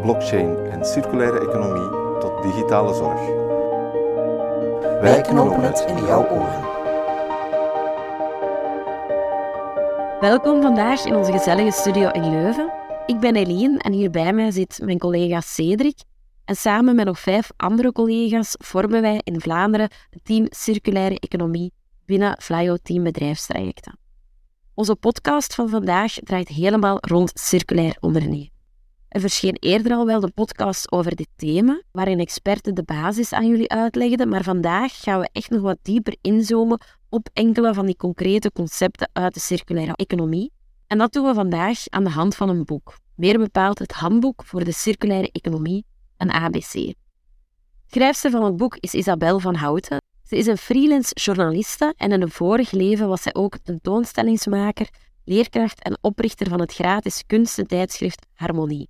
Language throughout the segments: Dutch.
blockchain en circulaire economie tot digitale zorg. Wij knopen het in jouw oren. Welkom vandaag in onze gezellige studio in Leuven. Ik ben Eline en hier bij mij zit mijn collega Cedric. En samen met nog vijf andere collega's vormen wij in Vlaanderen het team Circulaire Economie binnen Flyo Team Bedrijfstrajecten. Onze podcast van vandaag draait helemaal rond circulair ondernemen. Er verscheen eerder al wel een podcast over dit thema, waarin experten de basis aan jullie uitlegden, maar vandaag gaan we echt nog wat dieper inzoomen op enkele van die concrete concepten uit de circulaire economie. En dat doen we vandaag aan de hand van een boek, meer bepaald het Handboek voor de Circulaire Economie, een ABC. Schrijfster van het boek is Isabel van Houten. Ze is een freelance journaliste en in een vorig leven was zij ook tentoonstellingsmaker, leerkracht en oprichter van het gratis kunstentijdschrift Harmonie.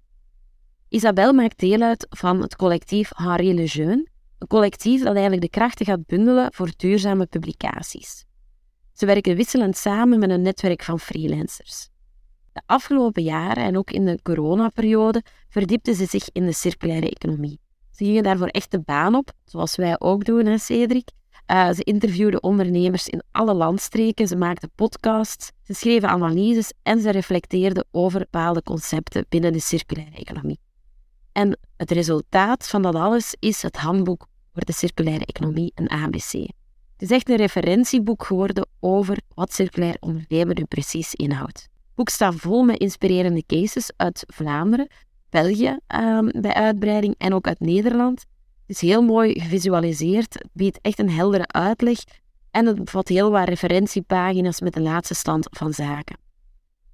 Isabel maakt deel uit van het collectief Henri Lejeune, een collectief dat eigenlijk de krachten gaat bundelen voor duurzame publicaties. Ze werken wisselend samen met een netwerk van freelancers. De afgelopen jaren en ook in de coronaperiode verdiepten ze zich in de circulaire economie. Ze gingen daarvoor echt de baan op, zoals wij ook doen, hè, Cedric. Uh, ze interviewden ondernemers in alle landstreken, ze maakten podcasts, ze schreven analyses en ze reflecteerden over bepaalde concepten binnen de circulaire economie. En het resultaat van dat alles is het handboek voor de circulaire economie, een ABC. Het is echt een referentieboek geworden over wat circulair ondernemen nu precies inhoudt. Het boek staat vol met inspirerende cases uit Vlaanderen, België um, bij uitbreiding en ook uit Nederland. Het is heel mooi gevisualiseerd, het biedt echt een heldere uitleg en het bevat heel wat referentiepagina's met de laatste stand van zaken.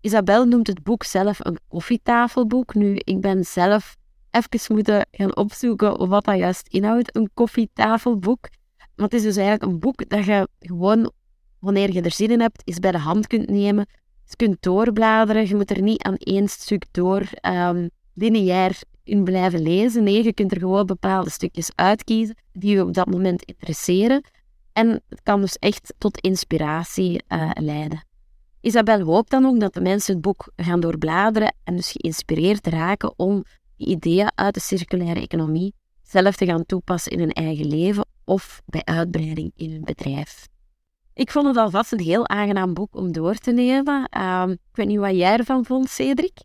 Isabel noemt het boek zelf een koffietafelboek. Nu, ik ben zelf even moeten gaan opzoeken wat dat juist inhoudt, een koffietafelboek. Maar het is dus eigenlijk een boek dat je gewoon, wanneer je er zin in hebt, eens bij de hand kunt nemen. Je kunt doorbladeren, je moet er niet aan één stuk door um, lineair in blijven lezen. Nee, je kunt er gewoon bepaalde stukjes uitkiezen die je op dat moment interesseren. En het kan dus echt tot inspiratie uh, leiden. Isabel hoopt dan ook dat de mensen het boek gaan doorbladeren en dus geïnspireerd raken om ideeën uit de circulaire economie zelf te gaan toepassen in hun eigen leven of bij uitbreiding in hun bedrijf. Ik vond het alvast een heel aangenaam boek om door te nemen. Uh, ik weet niet wat jij ervan vond, Cedric?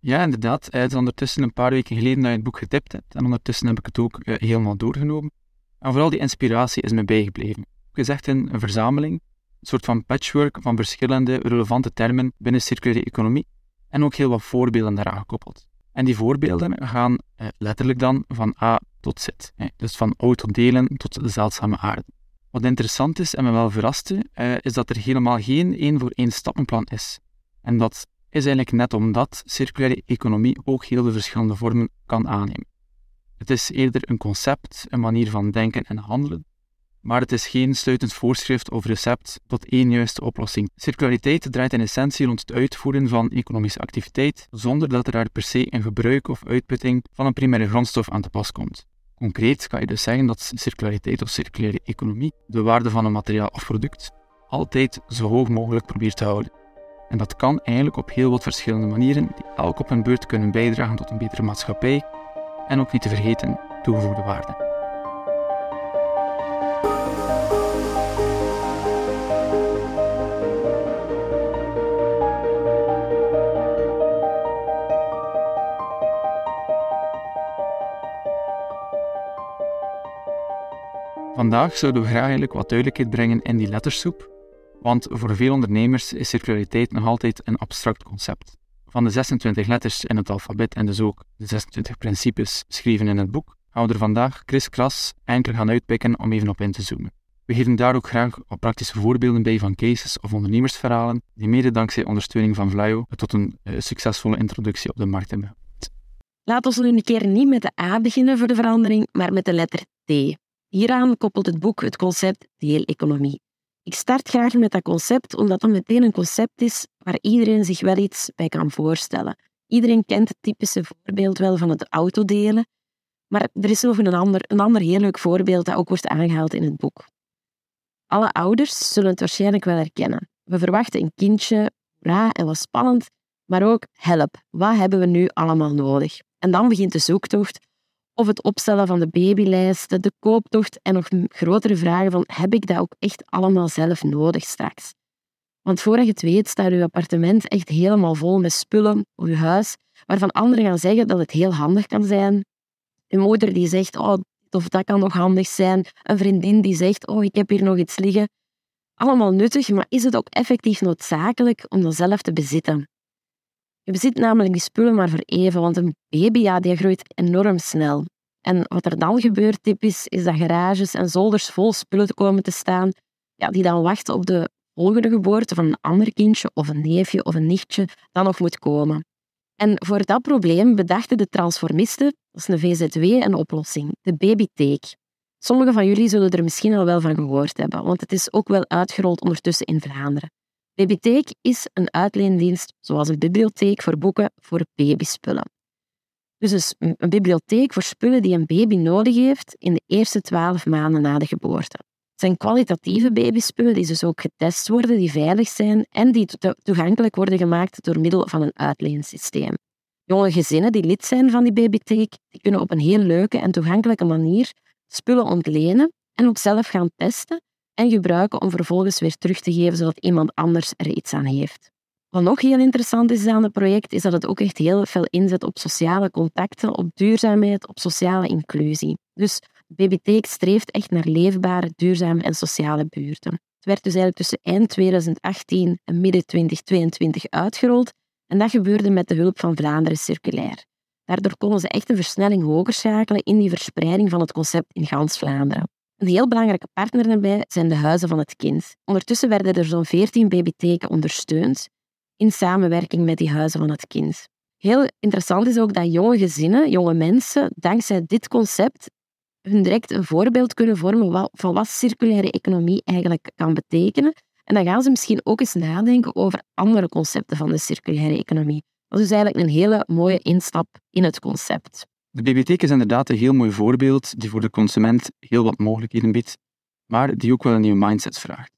Ja, inderdaad. Het is ondertussen een paar weken geleden dat je het boek getipt hebt. En ondertussen heb ik het ook uh, helemaal doorgenomen. En vooral die inspiratie is me bijgebleven. Het is echt een, een verzameling, een soort van patchwork van verschillende relevante termen binnen circulaire economie. En ook heel wat voorbeelden daaraan gekoppeld. En die voorbeelden gaan eh, letterlijk dan van A tot Z. Dus van oud tot delen tot de zeldzame aarde. Wat interessant is en me wel verraste, eh, is dat er helemaal geen één voor één stappenplan is. En dat is eigenlijk net omdat circulaire economie ook heel de verschillende vormen kan aannemen. Het is eerder een concept, een manier van denken en handelen, maar het is geen sluitend voorschrift of recept tot één juiste oplossing. Circulariteit draait in essentie rond het uitvoeren van economische activiteit, zonder dat er daar per se een gebruik of uitputting van een primaire grondstof aan te pas komt. Concreet kan je dus zeggen dat circulariteit of circulaire economie de waarde van een materiaal of product altijd zo hoog mogelijk probeert te houden. En dat kan eigenlijk op heel wat verschillende manieren, die elk op hun beurt kunnen bijdragen tot een betere maatschappij en ook niet te vergeten toegevoegde waarde. Vandaag zouden we graag eigenlijk wat duidelijkheid brengen in die lettersoep, want voor veel ondernemers is circulariteit nog altijd een abstract concept. Van de 26 letters in het alfabet en dus ook de 26 principes beschreven in het boek, gaan we er vandaag kriskras enkel gaan uitpikken om even op in te zoomen. We geven daar ook graag praktische voorbeelden bij van cases of ondernemersverhalen, die mede dankzij ondersteuning van Vlaio tot een uh, succesvolle introductie op de markt hebben Laten we nu een keer niet met de A beginnen voor de verandering, maar met de letter T. Hieraan koppelt het boek het concept deeleconomie. Ik start graag met dat concept omdat het meteen een concept is waar iedereen zich wel iets bij kan voorstellen. Iedereen kent het typische voorbeeld wel van het autodelen, maar er is nog een ander, een ander heel leuk voorbeeld dat ook wordt aangehaald in het boek. Alle ouders zullen het waarschijnlijk wel herkennen. We verwachten een kindje, hoera en wat spannend, maar ook help, wat hebben we nu allemaal nodig? En dan begint de zoektocht of het opstellen van de babylijsten, de kooptocht en nog grotere vragen van heb ik dat ook echt allemaal zelf nodig straks? Want voordat je het weet staat je appartement echt helemaal vol met spullen of je huis, waarvan anderen gaan zeggen dat het heel handig kan zijn. Een moeder die zegt, oh, of dat kan nog handig zijn. Een vriendin die zegt, oh, ik heb hier nog iets liggen. Allemaal nuttig, maar is het ook effectief noodzakelijk om dat zelf te bezitten? Je bezit namelijk die spullen maar voor even, want een baby ja, die groeit enorm snel. En wat er dan gebeurt, typisch, is dat garages en zolders vol spullen komen te staan, ja, die dan wachten op de volgende geboorte van een ander kindje of een neefje of een nichtje dat nog moet komen. En voor dat probleem bedachten de transformisten, dat is een VZW, een oplossing, de babytheek. Sommigen van jullie zullen er misschien al wel van gehoord hebben, want het is ook wel uitgerold ondertussen in Vlaanderen. Babytheek is een uitleendienst, zoals een bibliotheek voor boeken voor babyspullen. Dus een bibliotheek voor spullen die een baby nodig heeft in de eerste twaalf maanden na de geboorte. Het zijn kwalitatieve babyspullen die dus ook getest worden, die veilig zijn en die toegankelijk worden gemaakt door middel van een uitleensysteem. Jonge gezinnen die lid zijn van die babytheek, die kunnen op een heel leuke en toegankelijke manier spullen ontlenen en ook zelf gaan testen en gebruiken om vervolgens weer terug te geven zodat iemand anders er iets aan heeft. Wat nog heel interessant is aan het project, is dat het ook echt heel veel inzet op sociale contacten, op duurzaamheid, op sociale inclusie. Dus BBT streeft echt naar leefbare, duurzame en sociale buurten. Het werd dus eigenlijk tussen eind 2018 en midden 2022 uitgerold en dat gebeurde met de hulp van Vlaanderen Circulair. Daardoor konden ze echt een versnelling hoger schakelen in die verspreiding van het concept in gans Vlaanderen. Een heel belangrijke partner daarbij zijn de huizen van het kind. Ondertussen werden er zo'n 14 babytheken ondersteund in samenwerking met die huizen van het kind. Heel interessant is ook dat jonge gezinnen, jonge mensen, dankzij dit concept hun direct een voorbeeld kunnen vormen van wat circulaire economie eigenlijk kan betekenen. En dan gaan ze misschien ook eens nadenken over andere concepten van de circulaire economie. Dat is eigenlijk een hele mooie instap in het concept. De bibliotheek is inderdaad een heel mooi voorbeeld die voor de consument heel wat mogelijkheden biedt, maar die ook wel een nieuwe mindset vraagt.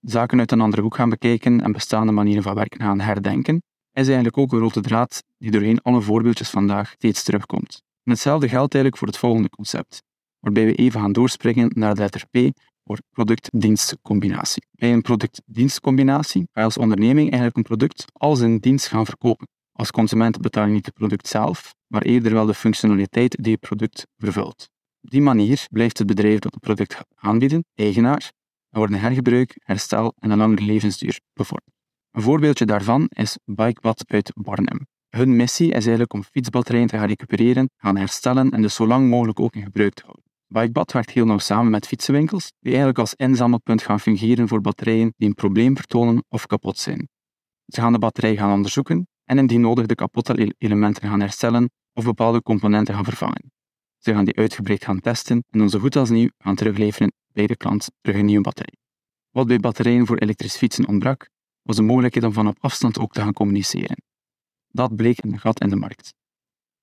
Zaken uit een andere hoek gaan bekijken en bestaande manieren van werken gaan herdenken, is eigenlijk ook een rode draad die doorheen alle voorbeeldjes vandaag steeds terugkomt. En hetzelfde geldt eigenlijk voor het volgende concept, waarbij we even gaan doorspringen naar de letter P voor product-dienstcombinatie. Bij een product-dienstcombinatie ga je als onderneming eigenlijk een product als een dienst gaan verkopen. Als consument betaal je niet het product zelf, maar eerder wel de functionaliteit die het product vervult. Op die manier blijft het bedrijf dat het product aanbieden eigenaar en worden hergebruik, herstel en een langere levensduur bevorderd. Een voorbeeldje daarvan is Bikebad uit Barnum. Hun missie is eigenlijk om fietsbatterijen te gaan recupereren, gaan herstellen en dus zo lang mogelijk ook in gebruik te houden. Bikebad werkt heel nauw samen met fietsenwinkels, die eigenlijk als inzamelpunt gaan fungeren voor batterijen die een probleem vertonen of kapot zijn. Ze gaan de batterij gaan onderzoeken en indien nodig de kapotte elementen gaan herstellen of bepaalde componenten gaan vervangen. Ze gaan die uitgebreid gaan testen en dan zo goed als nieuw gaan terugleveren bij de klant terug een nieuwe batterij. Wat bij batterijen voor elektrische fietsen ontbrak, was de mogelijkheid om van op afstand ook te gaan communiceren. Dat bleek een gat in de markt.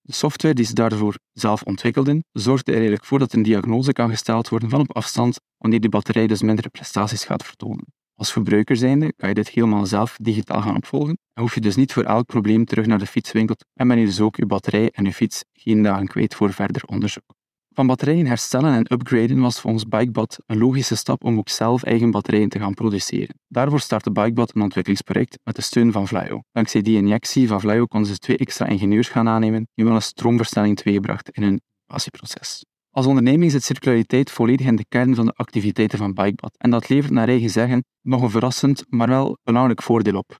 De software die ze daarvoor zelf ontwikkelden, zorgde er eigenlijk voor dat een diagnose kan gesteld worden van op afstand wanneer die batterij dus mindere prestaties gaat vertonen. Als verbruiker zijnde kan je dit helemaal zelf digitaal gaan opvolgen en hoef je dus niet voor elk probleem terug naar de fietswinkel en ben je dus ook je batterij en je fiets geen dagen kwijt voor verder onderzoek. Van batterijen herstellen en upgraden was volgens Bikebot een logische stap om ook zelf eigen batterijen te gaan produceren. Daarvoor startte Bikebot een ontwikkelingsproject met de steun van Vlaio. Dankzij die injectie van Vlaio konden ze twee extra ingenieurs gaan aannemen die wel een stroomversnelling teweegbracht in hun innovatieproces. Als onderneming zit circulariteit volledig in de kern van de activiteiten van Bikebot en dat levert naar eigen zeggen nog een verrassend, maar wel belangrijk voordeel op.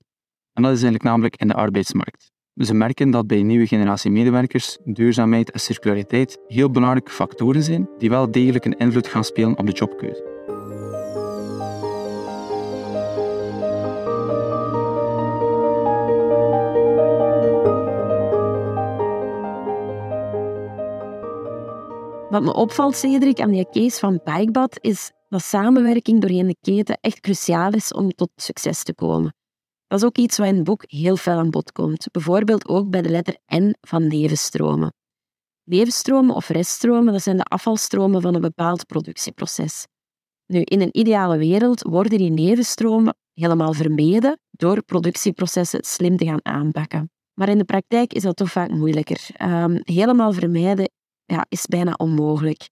En dat is eigenlijk namelijk in de arbeidsmarkt. Ze merken dat bij nieuwe generatie medewerkers duurzaamheid en circulariteit heel belangrijke factoren zijn die wel degelijk een invloed gaan spelen op de jobkeuze. Wat me opvalt, Cedric, aan die case van Bikebad, is dat samenwerking doorheen de keten echt cruciaal is om tot succes te komen. Dat is ook iets wat in het boek heel veel aan bod komt. Bijvoorbeeld ook bij de letter N van levenstromen. Levenstromen of reststromen, dat zijn de afvalstromen van een bepaald productieproces. Nu, in een ideale wereld worden die levenstromen helemaal vermeden door productieprocessen slim te gaan aanpakken. Maar in de praktijk is dat toch vaak moeilijker. Um, helemaal vermijden ja, is bijna onmogelijk.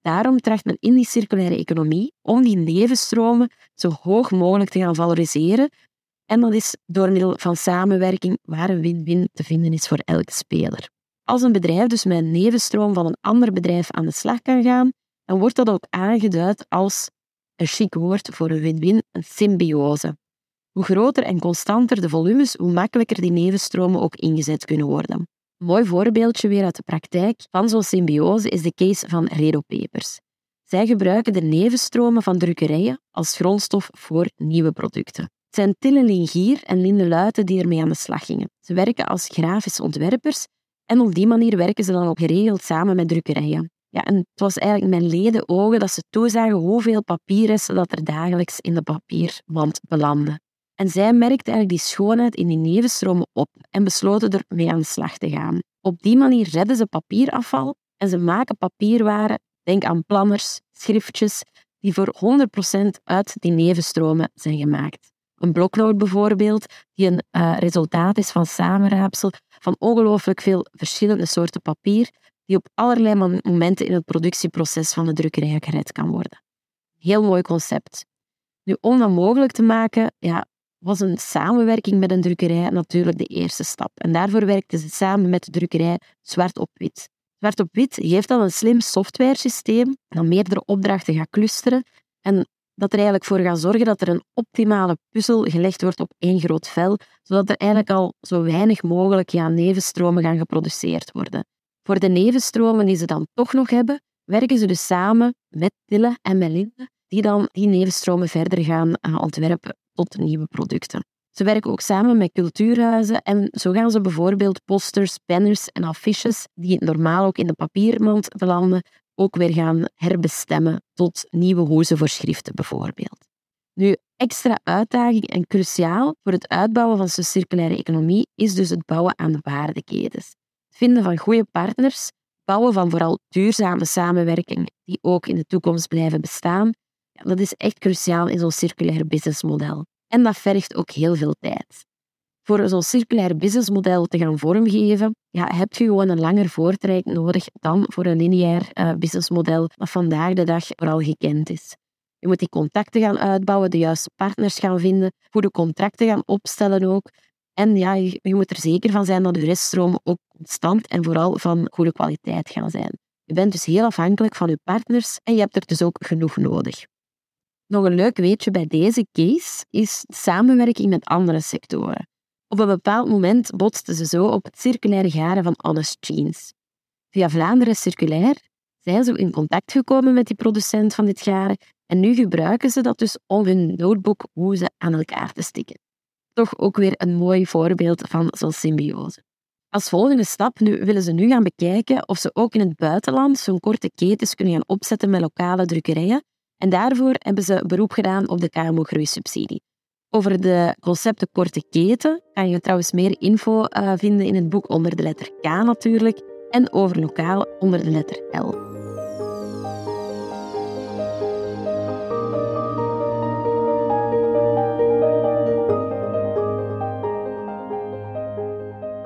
Daarom tracht men in die circulaire economie om die levensstromen zo hoog mogelijk te gaan valoriseren. En dat is door middel van samenwerking waar een win-win te vinden is voor elke speler. Als een bedrijf dus met een levenstroom van een ander bedrijf aan de slag kan gaan, dan wordt dat ook aangeduid als een chic woord voor een win-win, een symbiose. Hoe groter en constanter de volumes, hoe makkelijker die levenstromen ook ingezet kunnen worden. Mooi voorbeeldje weer uit de praktijk van zo'n symbiose is de case van Redo Papers. Zij gebruiken de levenstromen van drukkerijen als grondstof voor nieuwe producten. Het zijn Tille Lingier en Linde Luiten die ermee aan de slag gingen. Ze werken als grafisch ontwerpers en op die manier werken ze dan ook geregeld samen met drukkerijen. Ja, en het was eigenlijk mijn leden ogen dat ze toezagen hoeveel papierresten dat er dagelijks in de papierwand belanden. En zij merkte eigenlijk die schoonheid in die nevenstromen op en besloten ermee aan de slag te gaan. Op die manier redden ze papierafval en ze maken papierwaren, denk aan planners, schriftjes, die voor 100% uit die nevenstromen zijn gemaakt. Een bloknoot bijvoorbeeld, die een uh, resultaat is van samenraapsel van ongelooflijk veel verschillende soorten papier, die op allerlei momenten in het productieproces van de drukkerij gered kan worden. Heel mooi concept. Nu, om dat mogelijk te maken, ja, was een samenwerking met een drukkerij natuurlijk de eerste stap. En daarvoor werkten ze samen met de drukkerij Zwart op Wit. Zwart op Wit geeft dan een slim softwaresysteem dat meerdere opdrachten gaat clusteren en dat er eigenlijk voor gaat zorgen dat er een optimale puzzel gelegd wordt op één groot vel, zodat er eigenlijk al zo weinig mogelijk ja, nevenstromen gaan geproduceerd worden. Voor de nevenstromen die ze dan toch nog hebben, werken ze dus samen met Tille en Melinda, die dan die nevenstromen verder gaan uh, ontwerpen tot nieuwe producten. Ze werken ook samen met cultuurhuizen en zo gaan ze bijvoorbeeld posters, banners en affiches, die normaal ook in de papiermand belanden, ook weer gaan herbestemmen tot nieuwe hoezenvoorschriften bijvoorbeeld. Nu, extra uitdaging en cruciaal voor het uitbouwen van zo'n circulaire economie is dus het bouwen aan waardeketens. Het vinden van goede partners, bouwen van vooral duurzame samenwerking die ook in de toekomst blijven bestaan dat is echt cruciaal in zo'n circulair businessmodel. En dat vergt ook heel veel tijd. Voor zo'n circulair businessmodel te gaan vormgeven, ja, heb je gewoon een langer voortraject nodig dan voor een lineair uh, businessmodel dat vandaag de dag vooral gekend is. Je moet die contacten gaan uitbouwen, de juiste partners gaan vinden, goede contracten gaan opstellen ook. En ja, je, moet er zeker van zijn dat je reststromen ook constant en vooral van goede kwaliteit gaan zijn. Je bent dus heel afhankelijk van je partners en je hebt er dus ook genoeg nodig. Nog een leuk weetje bij deze case is samenwerking met andere sectoren. Op een bepaald moment botsten ze zo op het circulaire garen van Honest Jeans. Via Vlaanderen Circulair zijn ze in contact gekomen met die producent van dit garen en nu gebruiken ze dat dus om hun notebook hoezen aan elkaar te stikken. Toch ook weer een mooi voorbeeld van zo'n symbiose. Als volgende stap nu, willen ze nu gaan bekijken of ze ook in het buitenland zo'n korte ketens kunnen gaan opzetten met lokale drukkerijen en daarvoor hebben ze beroep gedaan op de KMO-groeisubsidie. Over de concepten korte keten kan je trouwens meer info uh, vinden in het boek onder de letter K natuurlijk en over lokaal onder de letter L.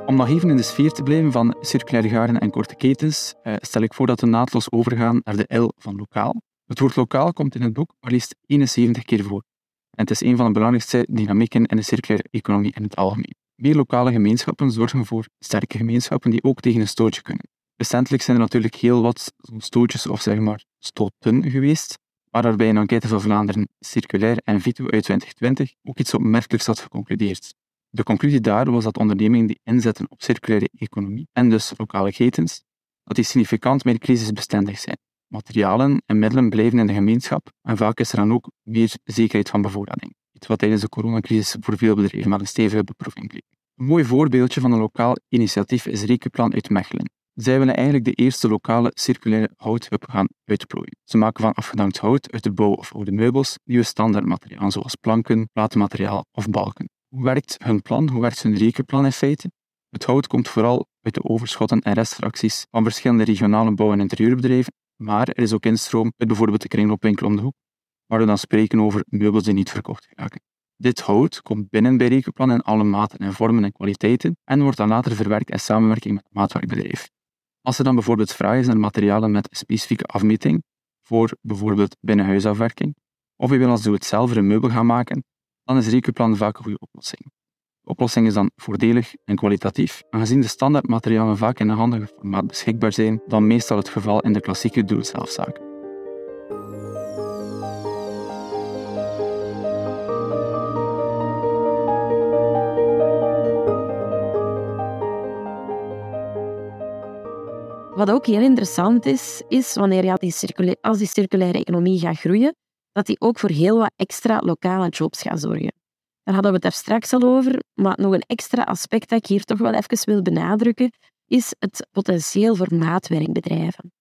Om nog even in de sfeer te blijven van circulaire garen en korte ketens, uh, stel ik voor dat we naadloos overgaan naar de L van lokaal. Het woord lokaal komt in het boek maar liefst 71 keer voor. En het is een van de belangrijkste dynamieken in de circulaire economie in het algemeen. Meer lokale gemeenschappen zorgen voor sterke gemeenschappen die ook tegen een stootje kunnen. Recentelijk zijn er natuurlijk heel wat stootjes of zeg maar stoten geweest, maar daarbij een enquête van Vlaanderen Circulair en Vito uit 2020 ook iets opmerkelijks had geconcludeerd. De conclusie daar was dat ondernemingen die inzetten op circulaire economie en dus lokale ketens, dat die significant meer crisisbestendig zijn. Materialen en middelen blijven in de gemeenschap en vaak is er dan ook meer zekerheid van bevoorrading. Iets wat tijdens de coronacrisis voor veel bedrijven met een stevige beproeving bleek. Een mooi voorbeeldje van een lokaal initiatief is Rekenplan uit Mechelen. Zij willen eigenlijk de eerste lokale circulaire houthub gaan uitplooien. Ze maken van afgedankt hout uit de bouw of oude meubels nieuwe standaardmaterialen zoals planken, platenmateriaal of balken. Hoe werkt hun plan? Hoe werkt hun rekenplan in feite? Het hout komt vooral uit de overschotten en restfracties van verschillende regionale bouw- en interieurbedrijven, maar er is ook instroom uit bijvoorbeeld de kringloopwinkel om de hoek, waar we dan spreken over meubels die niet verkocht raken. Dit hout komt binnen bij Rekenplan in alle maten en vormen en kwaliteiten en wordt dan later verwerkt in samenwerking met het maatwerkbedrijf. Als er dan bijvoorbeeld vraag is naar materialen met specifieke afmeting, voor bijvoorbeeld binnenhuisafwerking, of je wil als doe-het-zelf een meubel gaan maken, dan is Rekenplan vaak een goede oplossing. De oplossing is dan voordelig en kwalitatief, aangezien de standaardmaterialen vaak in een handige formaat beschikbaar zijn dan meestal het geval in de klassieke doe-het-zelfzaak. Wat ook heel interessant is, is wanneer ja, die als die circulaire economie gaat groeien, dat die ook voor heel wat extra lokale jobs gaat zorgen. Daar hadden we het daar straks al over, maar nog een extra aspect dat ik hier toch wel even wil benadrukken, is het potentieel voor maatwerkbedrijven.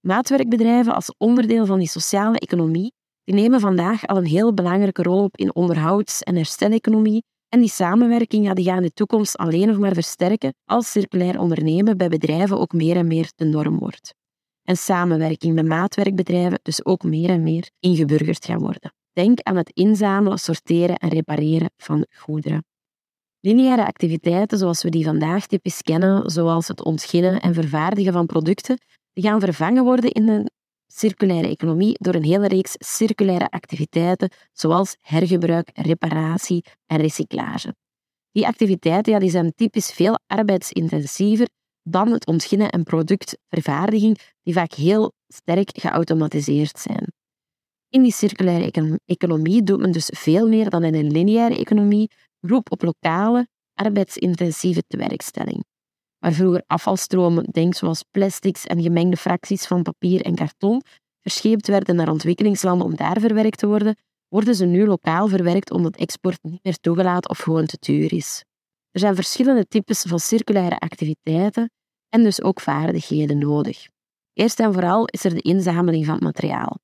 Maatwerkbedrijven als onderdeel van die sociale economie, die nemen vandaag al een heel belangrijke rol op in onderhouds- en hersteleconomie en die samenwerking ja, die gaat in de toekomst alleen nog maar versterken als circulair ondernemen bij bedrijven ook meer en meer de norm wordt. En samenwerking met maatwerkbedrijven dus ook meer en meer ingeburgerd gaan worden. Denk aan het inzamelen, sorteren en repareren van goederen. Lineaire activiteiten zoals we die vandaag typisch kennen, zoals het ontginnen en vervaardigen van producten, die gaan vervangen worden in een circulaire economie door een hele reeks circulaire activiteiten zoals hergebruik, reparatie en recyclage. Die activiteiten ja, die zijn typisch veel arbeidsintensiever dan het ontginnen en productvervaardiging, die vaak heel sterk geautomatiseerd zijn. In die circulaire economie doet men dus veel meer dan in een lineaire economie roep op lokale, arbeidsintensieve tewerkstelling. Waar vroeger afvalstromen, denk zoals plastics en gemengde fracties van papier en karton, verscheept werden naar ontwikkelingslanden om daar verwerkt te worden, worden ze nu lokaal verwerkt omdat export niet meer toegelaten of gewoon te duur is. Er zijn verschillende types van circulaire activiteiten en dus ook vaardigheden nodig. Eerst en vooral is er de inzameling van het materiaal.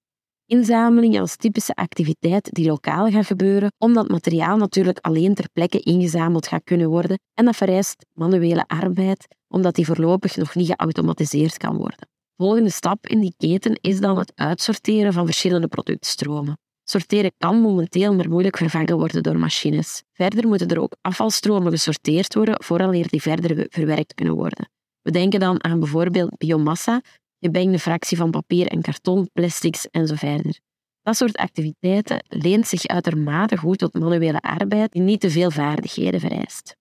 Inzameling als typische activiteit die lokaal gaat gebeuren, omdat materiaal natuurlijk alleen ter plekke ingezameld gaat kunnen worden en dat vereist manuele arbeid, omdat die voorlopig nog niet geautomatiseerd kan worden. Volgende stap in die keten is dan het uitsorteren van verschillende productstromen. Sorteren kan momenteel maar moeilijk vervangen worden door machines. Verder moeten er ook afvalstromen gesorteerd worden vooraleer die verder verwerkt kunnen worden. We denken dan aan bijvoorbeeld biomassa, gemengde fractie van papier en karton, plastics en zo verder. Dat soort activiteiten leent zich uitermate goed tot manuele arbeid die niet te veel vaardigheden vereist.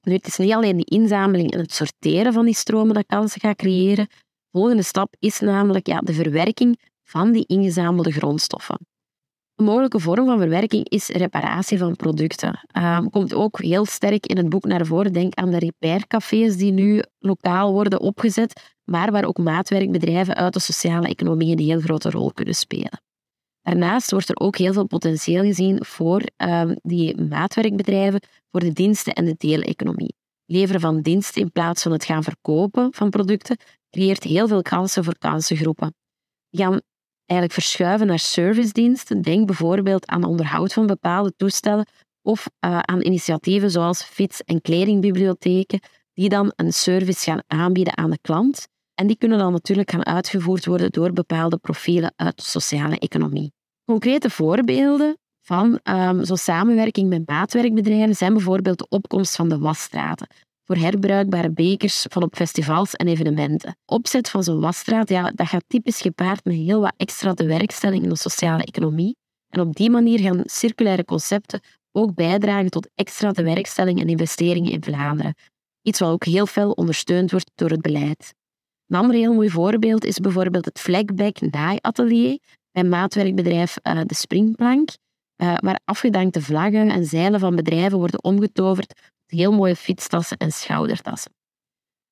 Nu, het is niet alleen die inzameling en het sorteren van die stromen dat kansen gaat creëren. Volgende stap is namelijk ja, de verwerking van die ingezamelde grondstoffen. Mogelijke vorm van verwerking is reparatie van producten. Um, komt ook heel sterk in het boek naar voren. Denk aan de repaircafés die nu lokaal worden opgezet, maar waar ook maatwerkbedrijven uit de sociale economie een heel grote rol kunnen spelen. Daarnaast wordt er ook heel veel potentieel gezien voor um, die maatwerkbedrijven voor de diensten- en de deeleconomie. Leveren van diensten in plaats van het gaan verkopen van producten creëert heel veel kansen voor kansengroepen. Eigenlijk verschuiven naar servicediensten. Denk bijvoorbeeld aan onderhoud van bepaalde toestellen of uh, aan initiatieven zoals fiets- en kledingbibliotheken, die dan een service gaan aanbieden aan de klant. En die kunnen dan natuurlijk gaan uitgevoerd worden door bepaalde profielen uit de sociale economie. Concrete voorbeelden van um, zo'n samenwerking met maatwerkbedrijven zijn bijvoorbeeld de opkomst van de wasstraten voor herbruikbare bekers van op festivals en evenementen. Opzet van zo'n wasstraat, ja, dat gaat typisch gepaard met heel wat extra tewerkstelling in de sociale economie. En op die manier gaan circulaire concepten ook bijdragen tot extra tewerkstelling en investeringen in Vlaanderen. Iets wat ook heel veel ondersteund wordt door het beleid. Een ander heel mooi voorbeeld is bijvoorbeeld het Flagback naaiatelier bij maatwerkbedrijf uh, De Springplank, uh, waar afgedankte vlaggen en zeilen van bedrijven worden omgetoverd heel mooie fietstassen en schoudertassen.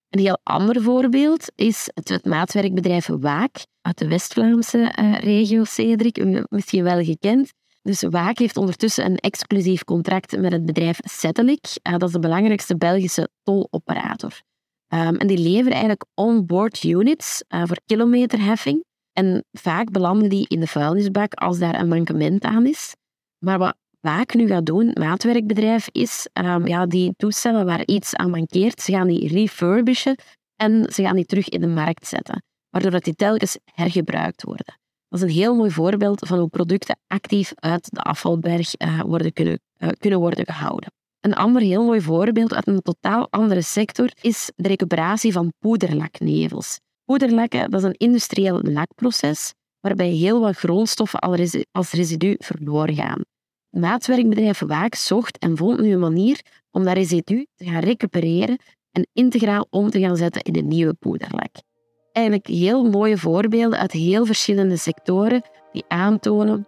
Een heel ander voorbeeld is het, maatwerkbedrijf Waak uit de West-Vlaamse uh, regio, Cedric, misschien wel gekend. Dus Waak heeft ondertussen een exclusief contract met het bedrijf Settelic. Uh, dat is de belangrijkste Belgische toloperator. Ehm, en die leveren eigenlijk on-board units uh, voor kilometerheffing. En vaak belanden die in de vuilnisbak als daar een mankement aan is. Maar wat vaak nu gaat doen, maatwerkbedrijf, is um, ja, die toestellen waar iets aan mankeert, ze gaan die refurbishen en ze gaan die terug in de markt zetten, waardoor dat die telkens hergebruikt worden. Dat is een heel mooi voorbeeld van hoe producten actief uit de afvalberg uh, worden kunnen, uh, kunnen worden gehouden. Een ander heel mooi voorbeeld uit een totaal andere sector is de recuperatie van poederlaknevels. Poederlakken dat is een industrieel lakproces waarbij heel wat grondstoffen als residu verloren gaan. Maatwerkbedrijf Waak zocht en vond nu een manier om dat residu te gaan recupereren en integraal om te gaan zetten in een nieuwe poederlak. Eigenlijk heel mooie voorbeelden uit heel verschillende sectoren die aantonen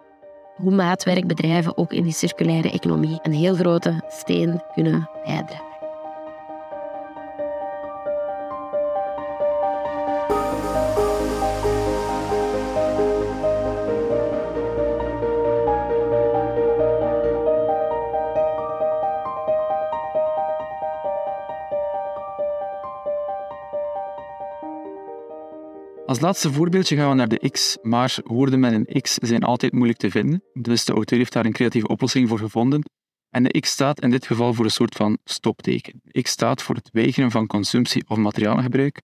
hoe maatwerkbedrijven ook in die circulaire economie een heel grote steen kunnen bijdragen. Als laatste voorbeeldje gaan we naar de X, maar woorden met een X zijn altijd moeilijk te vinden, dus de auteur heeft daar een creatieve oplossing voor gevonden. En de X staat in dit geval voor een soort van stopteken. X staat voor het weigeren van consumptie of materialengebruik,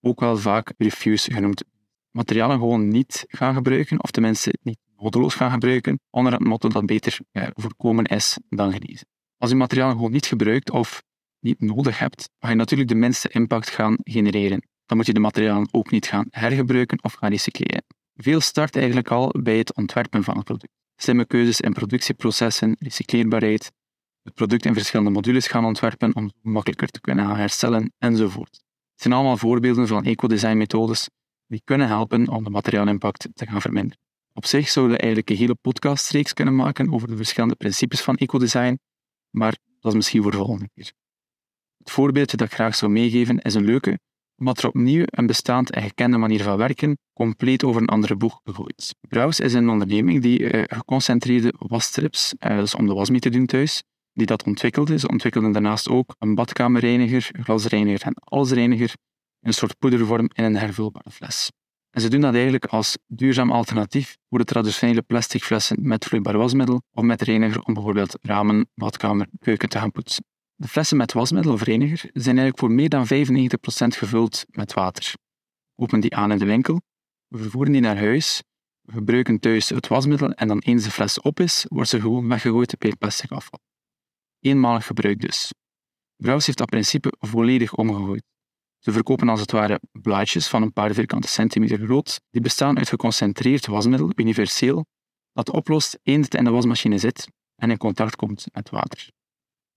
ook wel vaak refuse genoemd. Materialen gewoon niet gaan gebruiken, of tenminste niet nodeloos gaan gebruiken, onder het motto dat beter voorkomen is dan genezen. Als je materialen gewoon niet gebruikt of niet nodig hebt, ga je natuurlijk de minste impact gaan genereren dan moet je de materialen ook niet gaan hergebruiken of gaan recycleren. Veel start eigenlijk al bij het ontwerpen van het product. Slimme keuzes in productieprocessen, recycleerbaarheid, het product in verschillende modules gaan ontwerpen om makkelijker te kunnen herstellen enzovoort. Het zijn allemaal voorbeelden van eco-design-methodes die kunnen helpen om de materiaalimpact te gaan verminderen. Op zich zouden we eigenlijk een hele podcastreeks kunnen maken over de verschillende principes van ecodesign, maar dat is misschien voor de volgende keer. Het voorbeeldje dat ik graag zou meegeven is een leuke, maar er opnieuw een bestaand en gekende manier van werken compleet over een andere boeg gegooid. Browse is een onderneming die uh, geconcentreerde wasstrips, uh, dus om de was mee te doen thuis, die dat ontwikkelde. Ze ontwikkelden daarnaast ook een badkamerreiniger, glasreiniger en allesreiniger in een soort poedervorm in een hervulbare fles. En ze doen dat eigenlijk als duurzaam alternatief voor de traditionele plastic flessen met vloeibaar wasmiddel of met reiniger om bijvoorbeeld ramen, badkamer, keuken te gaan poetsen. De flessen met wasmiddel zijn eigenlijk voor meer dan 95% gevuld met water. We openen die aan in de winkel, we vervoeren die naar huis, we gebruiken thuis het wasmiddel en dan eens de fles op is, wordt ze gewoon weggegooid bij plastic afval. Eenmalig gebruik dus. Brouws heeft dat principe volledig omgegooid. Ze verkopen als het ware blaadjes van een paar vierkante centimeter groot, die bestaan uit geconcentreerd wasmiddel, universeel, dat oplost eens het in de wasmachine zit en in contact komt met water.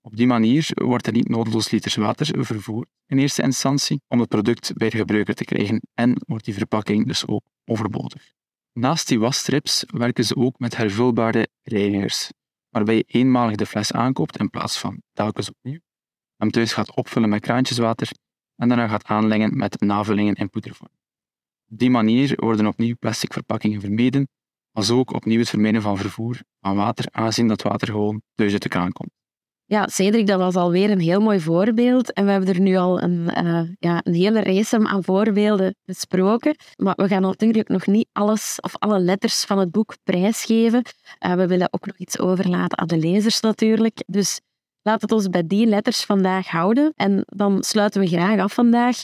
Op die manier wordt er niet nodeloos liters water vervoerd in eerste instantie om het product bij de gebruiker te krijgen en wordt die verpakking dus ook overbodig. Naast die wasstrips werken ze ook met hervulbare reinigers, waarbij je eenmalig de fles aankoopt in plaats van telkens opnieuw, hem thuis gaat opvullen met kraantjeswater en daarna gaat aanlengen met navullingen in poedervorm. Op die manier worden opnieuw plastic verpakkingen vermeden, als ook opnieuw het vermijden van vervoer van water, aangezien dat water gewoon thuis uit de kraan komt. Ja, Cedric, dat was alweer een heel mooi voorbeeld. En we hebben er nu al een, uh, ja, een hele race aan voorbeelden besproken. Maar we gaan natuurlijk nog niet alles of alle letters van het boek prijsgeven. Uh, we willen ook nog iets overlaten aan de lezers natuurlijk. Dus laat het ons bij die letters vandaag houden. En dan sluiten we graag af vandaag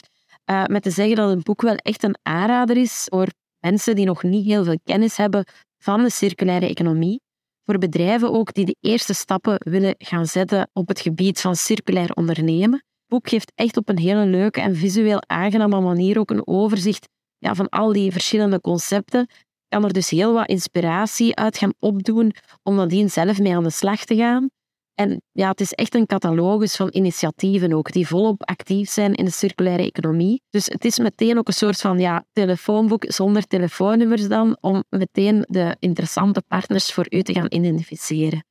uh, met te zeggen dat het boek wel echt een aanrader is voor mensen die nog niet heel veel kennis hebben van de circulaire economie voor bedrijven ook die de eerste stappen willen gaan zetten op het gebied van circulair ondernemen. Het boek geeft echt op een hele leuke en visueel aangename manier ook een overzicht ja, van al die verschillende concepten. Kan er dus heel wat inspiratie uit gaan opdoen om nadien zelf mee aan de slag te gaan. En ja, het is echt een catalogus van initiatieven ook, die volop actief zijn in de circulaire economie. Dus het is meteen ook een soort van ja, telefoonboek zonder telefoonnummers dan, om meteen de interessante partners voor u te gaan identificeren.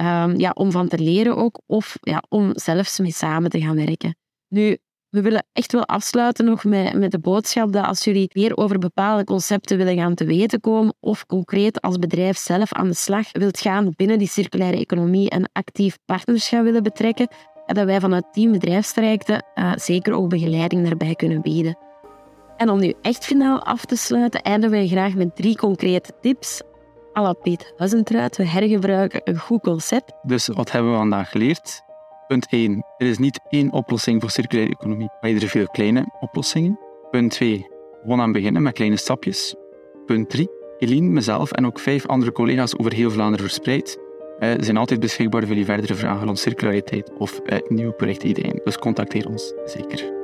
Um, ja, om van te leren ook, of ja, om zelfs mee samen te gaan werken. Nu, we willen echt wel afsluiten nog met, met de boodschap dat als jullie meer over bepaalde concepten willen gaan te weten komen of concreet als bedrijf zelf aan de slag wilt gaan binnen die circulaire economie en actief partnerschap willen betrekken, dat wij vanuit Team Bedrijfstrajecten uh, zeker ook begeleiding daarbij kunnen bieden. En om nu echt finaal af te sluiten, eindigen wij graag met drie concrete tips. À Piet Huizentruid, we hergebruiken een goed concept. Dus wat hebben we vandaag geleerd? Punt 1. Er is niet één oplossing voor circulaire economie, maar iedere veel kleine oplossingen. Punt 2. Gewoon aan beginnen met kleine stapjes. Punt 3. Eline, mezelf en ook vijf andere collega's over heel Vlaanderen verspreid uh, zijn altijd beschikbaar voor jullie verdere vragen rond circulariteit of uh, nieuwe projectideeën. Dus contacteer ons zeker.